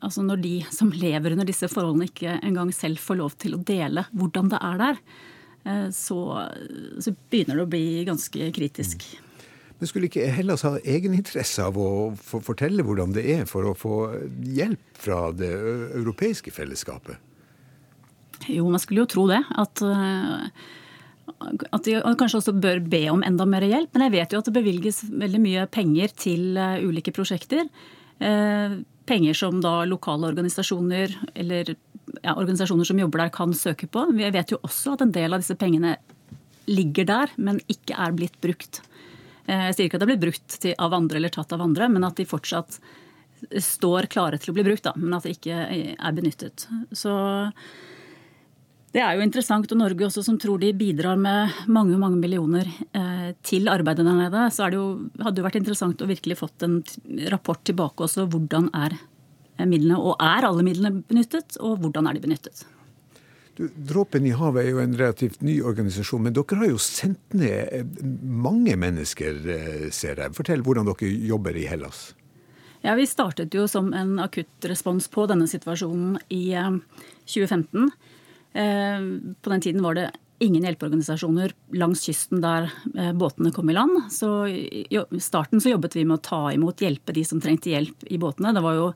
altså Når de som lever under disse forholdene ikke engang selv får lov til å dele hvordan det er der, eh, så, så, begynner det å bli ganske kritisk. Mm. Men skulle ikke Hellas ha egeninteresse av å fortelle hvordan det er, for å få hjelp fra det europeiske fellesskapet? Jo, man skulle jo tro det. At, eh, at de kanskje også bør be om enda mer hjelp. Men jeg vet jo at det bevilges veldig mye penger til eh, ulike prosjekter. Eh, penger som da lokale organisasjoner eller ja, organisasjoner som jobber der kan søke på. Vi vet jo også at en del av disse pengene ligger der, men ikke er blitt brukt. Jeg sier ikke at det blitt brukt til, av andre eller tatt av andre, men at de fortsatt står klare til å bli brukt, da, men at det ikke er benyttet. Så det er jo interessant, og Norge også som tror de bidrar med mange mange millioner eh, til arbeidet der nede. Så det jo, hadde det vært interessant å virkelig fått en rapport tilbake også. Hvordan er midlene, og er alle midlene benyttet, og hvordan er de benyttet? Dråpen i havet er jo en relativt ny organisasjon, men dere har jo sendt ned eh, mange mennesker, eh, ser jeg. Fortell hvordan dere jobber i Hellas. Ja, Vi startet jo som en akuttrespons på denne situasjonen i 2015. Eh, på den tiden var det ingen hjelpeorganisasjoner langs kysten der eh, båtene kom i land. Så I starten så jobbet vi med å ta imot, hjelpe de som trengte hjelp i båtene. Det var jo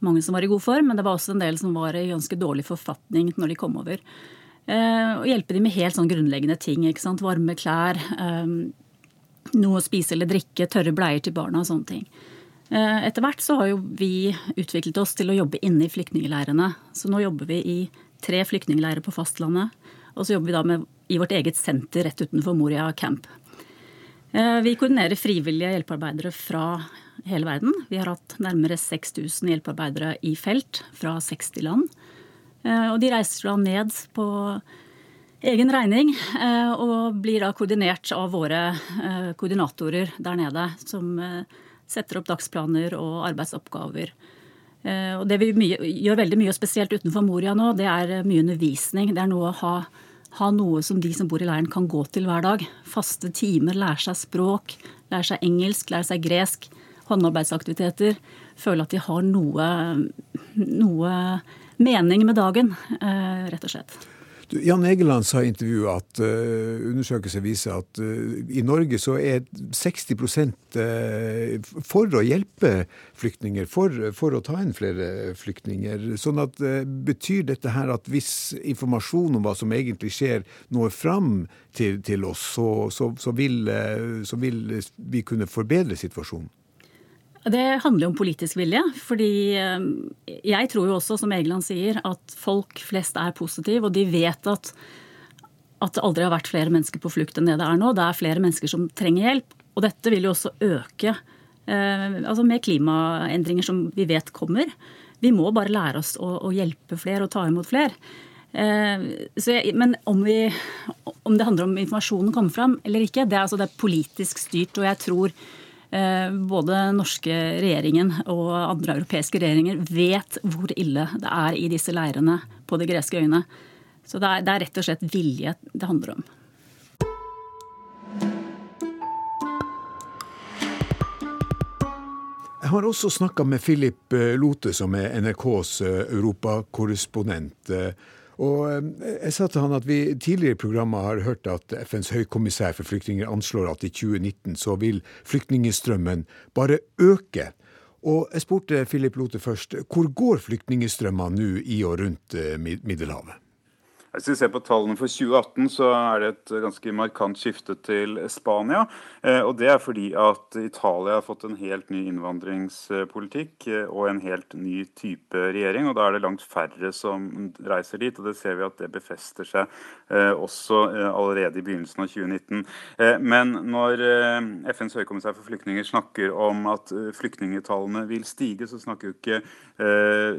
mange som var i god form, men det var også en del som var i ganske dårlig forfatning når de kom over. Eh, og hjelpe de med helt sånn grunnleggende ting. ikke sant? Varme klær, noe å spise eller drikke, tørre bleier til barna og sånne ting. Etter hvert så har jo vi utviklet oss til å jobbe inne i flyktningleirene. Så nå jobber vi i tre flyktningleirer på fastlandet. Og så jobber vi da med, i vårt eget senter rett utenfor Moria camp. Eh, vi koordinerer frivillige hjelpearbeidere fra hele verden. Vi har hatt nærmere 6000 hjelpearbeidere i felt fra 60 land. Eh, og de reiser da ned på egen regning eh, og blir da koordinert av våre koordinatorer der nede, som setter opp dagsplaner og arbeidsoppgaver og det vi mye, gjør veldig mye, spesielt utenfor Moria nå, det er eh, mye undervisning. Det er noe å ha, ha, noe som de som bor i leiren kan gå til hver dag. Faste timer, lære seg språk, lære seg engelsk, lære seg gresk. Håndarbeidsaktiviteter. Føle at de har noe, noe mening med dagen, eh, rett og slett. Jan Egeland sa i intervjuet at uh, undersøkelser viser at uh, i Norge så er 60 uh, for å hjelpe flyktninger, for, for, å ta inn flere flyktninger. Sånn at Betyr dette her at hvis informasjon om hva som egentlig skjer, når fram til, til oss, så, så, så, vil, så vil vi kunne forbedre situasjonen? Det handler jo om politisk vilje. fordi eh, jeg tror jo også, som Egeland sier, at folk flest er positive, og de vet at, at det aldri har vært flere mennesker på flukt enn det det er nå. Det er flere mennesker som trenger hjelp. Og dette vil jo også øke eh, altså med klimaendringer som vi vet kommer. Vi må bare lære oss å, å hjelpe flere og ta imot flere. Eh, jeg, men om, vi, om, det handler om informasjonen kommer fram eller ikke, det er, altså, det er politisk styrt. Og jeg tror både norske regjeringen og andre europeiske regjeringer vet hvor ille det er i disse leirene på de greske øyene. Så det er, det er rett og slett vilje det handler om. Jeg har også snakka med Philip eh, Lote, som er NRKs eh, europakorrespondent. Og eh, jeg sa til han at vi tidligere i programmet har hørt at FNs høykommissær for flyktninger anslår at i 2019 så vil flyktningstrømmen bare øke. Og jeg spurte Philip Lote først, hvor går flyktningstrømmene nå i og rundt eh, Middelhavet? Hvis vi ser på tallene for 2018, så er det et ganske markant skifte til Spania. Eh, og Det er fordi at Italia har fått en helt ny innvandringspolitikk eh, og en helt ny type regjering. og Da er det langt færre som reiser dit. og Det ser vi at det befester seg eh, også allerede i begynnelsen av 2019. Men når FNs høykommissær for flyktninger snakker om at flyktningtallene vil stige, så snakker jo ikke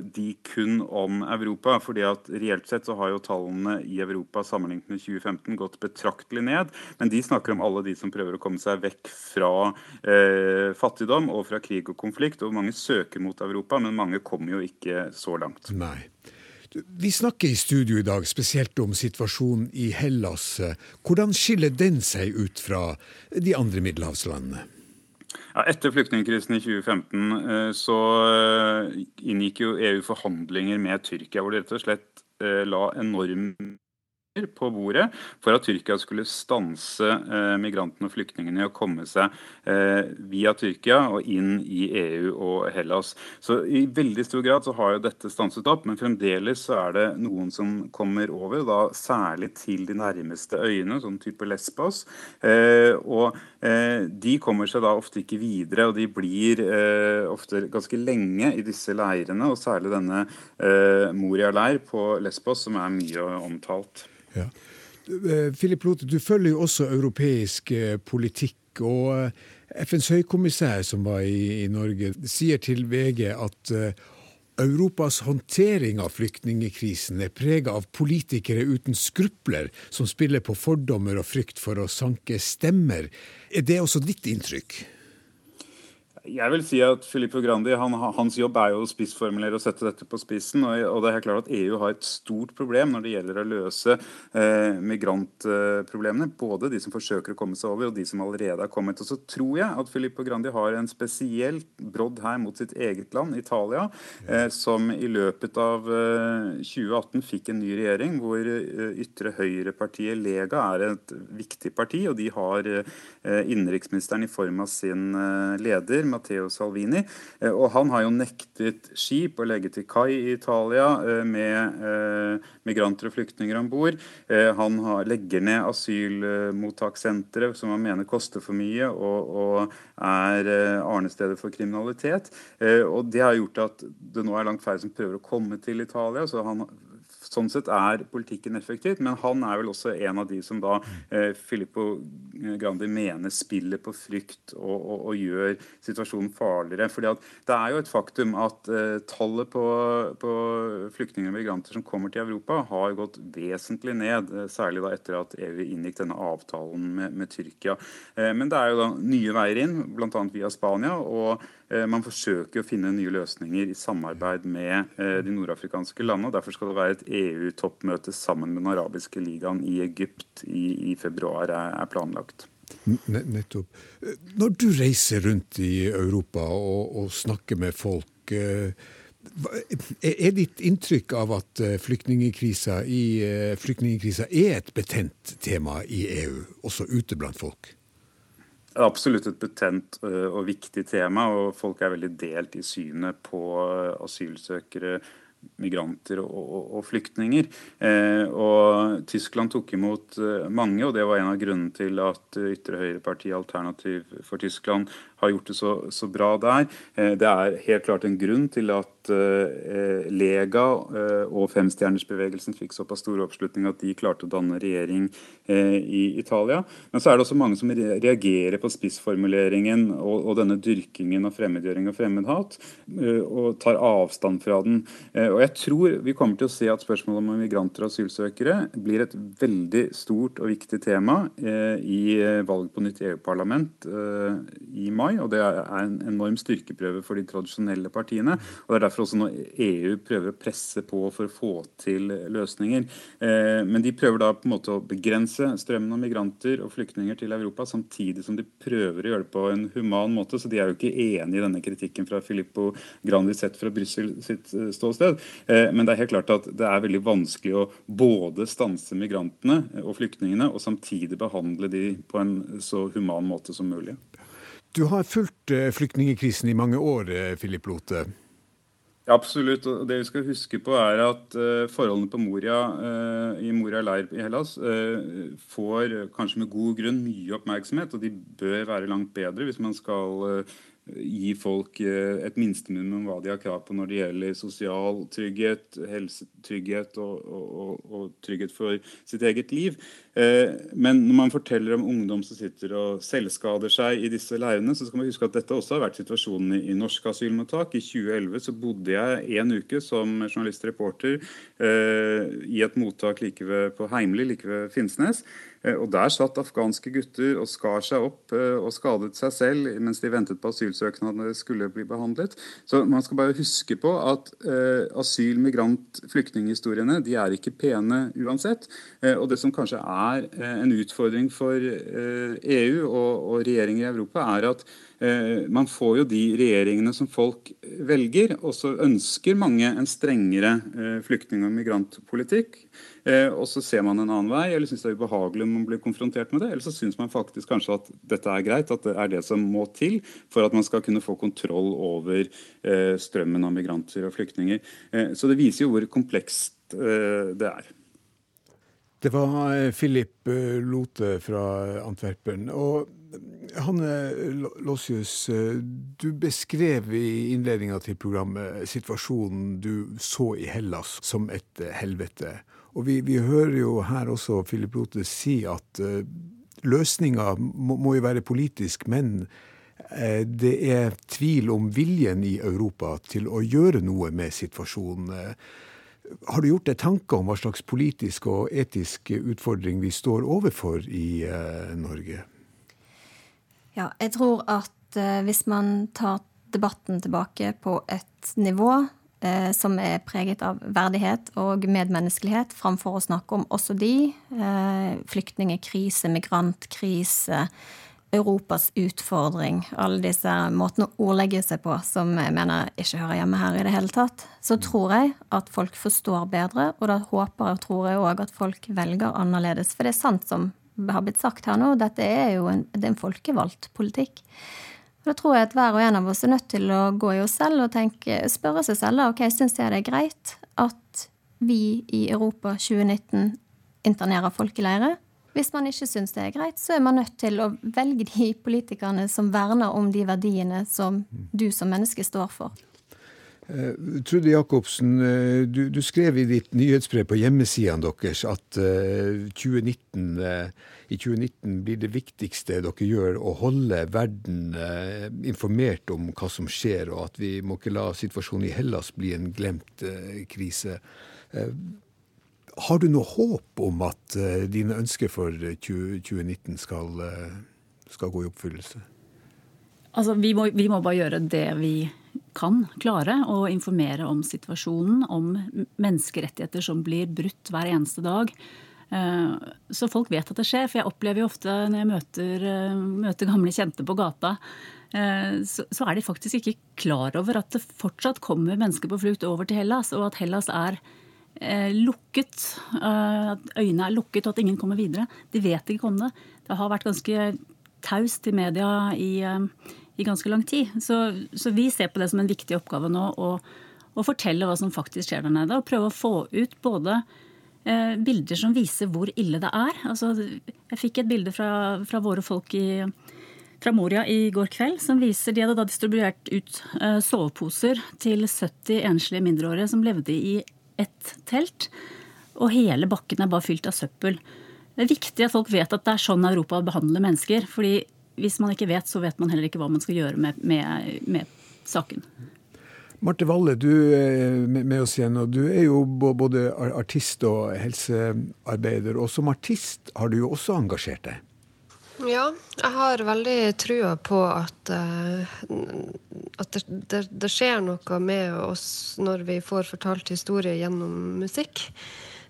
de kun om Europa. fordi at reelt sett så har jo tallene landene i Europa sammenlignet med 2015 gått betraktelig ned. Men de snakker om alle de som prøver å komme seg vekk fra eh, fattigdom og fra krig og konflikt. Og mange søker mot Europa, men mange kommer jo ikke så langt. Nei. Vi snakker i studio i dag spesielt om situasjonen i Hellas. Hvordan skiller den seg ut fra de andre middelhavslandene? Ja, etter flyktningkrisen i 2015 eh, så eh, inngikk jo EU forhandlinger med Tyrkia, hvor det rett og slett la enorm på bordet for at Tyrkia skulle stanse eh, migrantene og flyktningene i å komme seg eh, via Tyrkia og inn i EU og Hellas. Så I veldig stor grad så har jo dette stanset opp, men fremdeles så er det noen som kommer over, da særlig til de nærmeste øyene, sånn type Lesbos. Eh, og eh, De kommer seg da ofte ikke videre, og de blir eh, ofte ganske lenge i disse leirene, og særlig denne Moria-leir på Lesbos, som er mye omtalt. Ja. Filip Lothe, Lote, du følger jo også europeisk eh, politikk. og eh, FNs høykommissær som var i, i Norge, sier til VG at Europas håndtering av flyktningekrisen er prega av politikere uten skrupler, som spiller på fordommer og frykt for å sanke stemmer. Er det også ditt inntrykk? Jeg vil si at Filippo Grandi, han, Hans jobb er jo å spissformulere og sette dette på spissen. Og, det er klart at EU har et stort problem når det gjelder å løse eh, migrantproblemene. Både de som forsøker å komme seg over, og de som allerede har kommet. Og så tror jeg at Filippo Grandi har en spesiell brodd her mot sitt eget land, Italia, eh, som i løpet av eh, 2018 fikk en ny regjering hvor eh, ytre høyre-partiet Lega er et viktig parti, og de har eh, innenriksministeren i form av sin eh, leder. Matteo Salvini. Eh, og han har jo nektet skip å legge til kai i Italia eh, med eh, migranter og flyktninger om bord. Han legger ned asylmottakssentre som han mener koster for mye og, og er arnestedet for kriminalitet. Og det har gjort at det nå er langt færre som prøver å komme til Italia. så han Sånn sett er politikken effektivt, men han er vel også en av de som da eh, Filippo Grandi mener spiller på frykt og, og, og gjør situasjonen farligere. Fordi Det er jo et faktum at eh, tallet på, på flyktninger og migranter som kommer til Europa, har gått vesentlig ned. Eh, særlig da etter at EU inngikk denne avtalen med, med Tyrkia. Eh, men det er jo da nye veier inn, bl.a. via Spania. og man forsøker å finne nye løsninger i samarbeid med eh, de nordafrikanske landene. og Derfor skal det være et EU-toppmøte sammen med den arabiske ligaen i Egypt i, i februar er, planlagt. Nettopp. Når du reiser rundt i Europa og, og snakker med folk, Er ditt inntrykk av at flyktningkrisa, flyktningkrisa er et betent tema i EU, også ute blant folk? Absolutt et betent og viktig tema, og folk er veldig delt i synet på asylsøkere migranter og, og, og flyktninger. Eh, og Tyskland tok imot mange, og det var en av grunnene til at ytre høyrepartiet Alternativ for Tyskland har gjort det så, så bra der. Eh, det er helt klart en grunn til at eh, Lega eh, og femstjernersbevegelsen fikk såpass stor oppslutning at de klarte å danne regjering i Italia. Men så er det også mange som reagerer på spissformuleringen og, og denne dyrkingen av fremmedgjøring og fremmedhat, og tar avstand fra den. Og jeg tror vi kommer til å se at spørsmålet om migranter og asylsøkere blir et veldig stort og viktig tema i valget på nytt EU-parlament i mai. Og det er en enorm styrkeprøve for de tradisjonelle partiene. og Det er derfor også når EU prøver å presse på for å få til løsninger. Men de prøver da på en måte å begrense strømmen av migranter og flyktninger til Europa, samtidig som de prøver å gjøre det på en human måte. Så de er jo ikke enig i denne kritikken fra Filippo Grandi sett fra Brussel sitt ståsted. Eh, men det er helt klart at det er veldig vanskelig å både stanse migrantene og flyktningene, og samtidig behandle de på en så human måte som mulig. Du har fulgt flyktningekrisen flyktningkrisen i mange år, eh, Lote. Ja, absolutt. og Det vi skal huske på, er at forholdene på Moria, i Moria leir i Hellas får kanskje med god grunn mye oppmerksomhet. Og de bør være langt bedre hvis man skal gi folk et et minsteminimum hva de har krav på når det gjelder sosial trygghet, helsetrygghet og, og, og, trygghet for sitt eget liv. Eh, men når man forteller om ungdom som sitter og selvskader seg i disse leirene, så skal man huske at dette også har vært situasjonen i, i norske asylmottak. I 2011 så bodde jeg en uke som journalist-reporter eh, i et mottak like ved, på Heimli, like ved Finnsnes. Eh, og Der satt afghanske gutter og skar seg opp eh, og skadet seg selv mens de ventet på asylsøknadene skulle bli behandlet. Så Man skal bare huske på at eh, asyl-, migrant-, flyktninghistoriene de er ikke pene uansett. Og Det som kanskje er en utfordring for EU og, og regjeringer i Europa, er at man får jo de regjeringene som folk velger, og så ønsker mange en strengere eh, flyktning- og migrantpolitikk. Eh, og så ser man en annen vei, eller syns det er ubehagelig om man blir konfrontert med det. Eller så syns man faktisk kanskje at dette er greit, at det er det som må til for at man skal kunne få kontroll over strømmen av migranter og flyktninger. Så det viser jo hvor komplekst det er. Det var Philip Lote fra Antwerpen. og Hanne Lossius, du beskrev i innledninga til programmet situasjonen du så i Hellas som et helvete. Og vi, vi hører jo her også Philip Lote si at uh, løsninga må, må, jo være politisk, men det er tvil om viljen i Europa til å gjøre noe med situasjonen. Har du gjort deg tanker om hva slags politisk og etisk utfordring vi står overfor i Norge? Ja, jeg tror at eh, hvis man tar debatten tilbake på et nivå eh, som er preget av verdighet og medmenneskelighet, framfor å snakke om også de, eh, flyktningkrise, migrantkrise, Europas utfordring, alle disse måtene å ordlegge seg på som jeg mener ikke hører hjemme her i det hele tatt, så tror jeg at folk forstår bedre, og da håper og tror jeg òg at folk velger annerledes. For det er sant som har blitt sagt her nå, dette er jo en, det er en folkevalgt politikk. Og Da tror jeg at hver og en av oss er nødt til å gå i oss selv og tenke, spørre seg selv da, ok, syns jeg det er greit at vi i Europa 2019 internerer folk i leire? Hvis man ikke syns det er greit, så er man nødt til å velge de politikerne som verner om de verdiene som du som menneske står for. Uh, Trude Jacobsen, uh, du, du, skrev i ditt nyhetsbrev på hjemmesidene deres at uh, 2019, i 2019 blir det viktigste dere gjør å holde verden informert om hva som skjer, og at vi må ikke la situasjonen i Hellas bli en glemt krise. har du noe håp om at dine ønsker for 20, 2019 skal, skal, gå i oppfyllelse? Altså, vi må, vi må bare gjøre det vi kan klare å informere om situasjonen, om menneskerettigheter som blir brutt hver eneste dag. Eh, så folk vet at det skjer. For jeg opplever jo ofte når jeg møter, eh, møter gamle kjente på gata, så, så er de faktisk ikke klar over at det fortsatt kommer mennesker på flukt over til Hellas, og at Hellas er lukket. At øynene er lukket, og at ingen kommer videre. De vet ikke om det. Det har vært ganske taust i media i, i ganske lang tid. Så, så, vi ser på det som en viktig oppgave nå å, å fortelle hva som faktisk skjer der nede. Og prøve å få ut både Eh, bilder som viser hvor ille det er. Altså, jeg fikk et bilde fra, fra våre folk i, fra Moria i går kveld som viser De hadde da distribuert ut uh, soveposer til 70 enslige mindreårige som levde i ett telt. Og hele bakken er bare fylt av søppel. Det er viktig at folk vet at det er sånn Europa behandler mennesker. fordi hvis man ikke vet, så vet man heller ikke hva man skal gjøre med, med, med saken. Marte Valle, du er med oss igjen. og Du er jo både artist og helsearbeider. Og som artist har du jo også engasjert deg. Ja, jeg har veldig trua på at, uh, at det, det, det, skjer noe med oss når vi får fortalt historie gjennom musikk.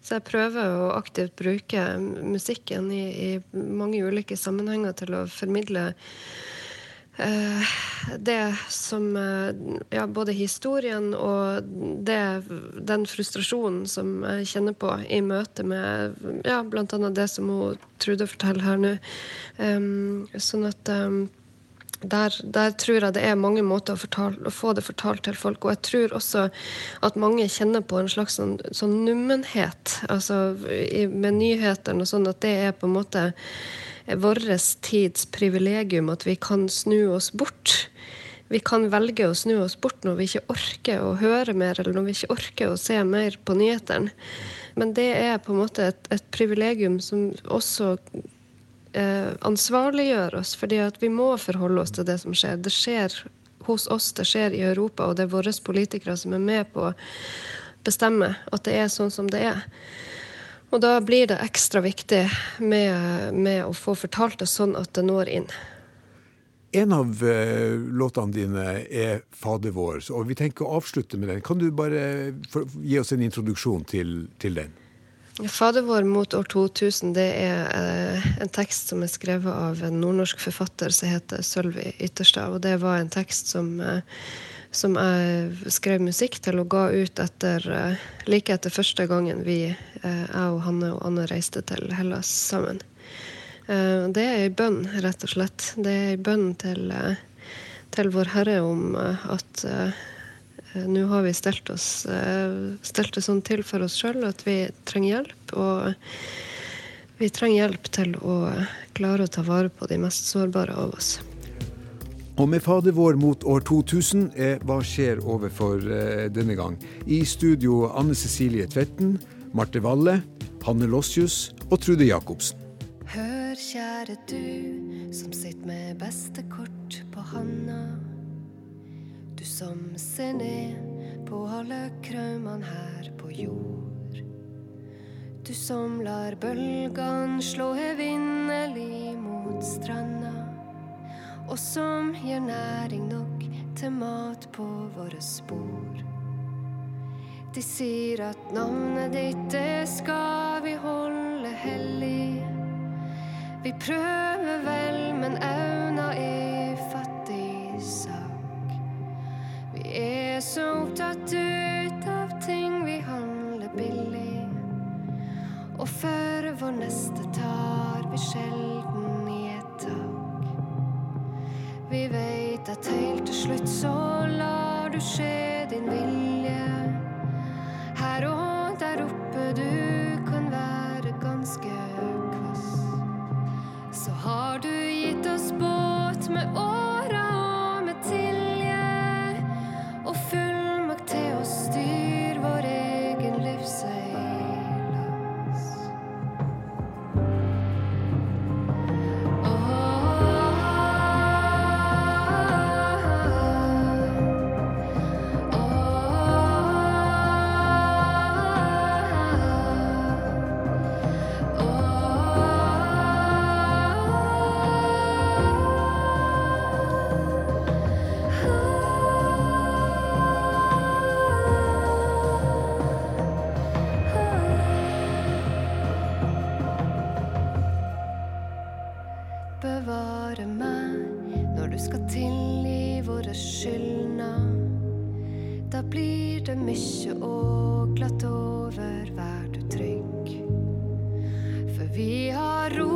Så jeg prøver å aktivt bruke musikken i, i mange ulike sammenhenger til å formidle Eh, det som eh, Ja, både historien og det, den frustrasjonen som jeg kjenner på i møte med ja, bl.a. det som hun Trude forteller her nå. Um, sånn at um, der, der, tror jeg det er mange måter å, fortale, å, få det fortalt til folk. Og jeg tror også at mange kjenner på en slags sånn, sånn nummenhet altså, med nyhetene sånn, at det er på en måte vår tids privilegium at vi kan snu oss bort. Vi kan velge å snu oss bort når vi ikke orker å høre mer, eller når vi ikke orker å se mer på nyhetene. Men det er på en måte et, et privilegium som også eh, ansvarliggjør oss, fordi at vi må forholde oss til det som skjer. Det skjer hos oss, det skjer i Europa, og det er våre politikere som er med på å bestemme at det er sånn som det er. Og da blir det ekstra viktig med, med å få fortalt det sånn at det når inn. En av uh, låtene dine er 'Fader vår', og vi tenker å avslutte med den. Kan du bare gi oss en introduksjon til, til den? 'Fader vår mot år 2000' det er uh, en tekst som er skrevet av en nordnorsk forfatter som heter Sølvi Ytterstad. Og det var en tekst som uh, som jeg skrev musikk til og ga ut etter eh, like etter første gangen vi, eh, jeg og Hanne og Anne, reiste til Hellas sammen. Eh, det er ei bønn, rett og slett. Det er ei bønn til, til Vår Herre om at nå har vi stelt, oss, stelt det sånn til for oss sjøl at vi trenger hjelp. Og vi trenger hjelp til å klare å ta vare på de mest sårbare av oss. Og med Fader vår mot år 2000 er Hva skjer overfor eh, denne gang? I studio Anne Cecilie Tvetten, Marte Valle, Hanne Lossius og Trude Jacobsen. Hør, kjære du som sitter med beste kort på handa. Som ser ned på alle kraumene her på jord. Du som lar bølgene slå evinnelig mot stranda og som gir næring nok til mat på våre spor. De sier at navnet ditt, det skal vi holde hellig. Vi prøver vel, men auna er så opptatt ut av ting vi handler billig. Og før vår neste tar vi sjelden i et tak. Vi veit at helt til slutt så lar du skje din vilje. Vi har rota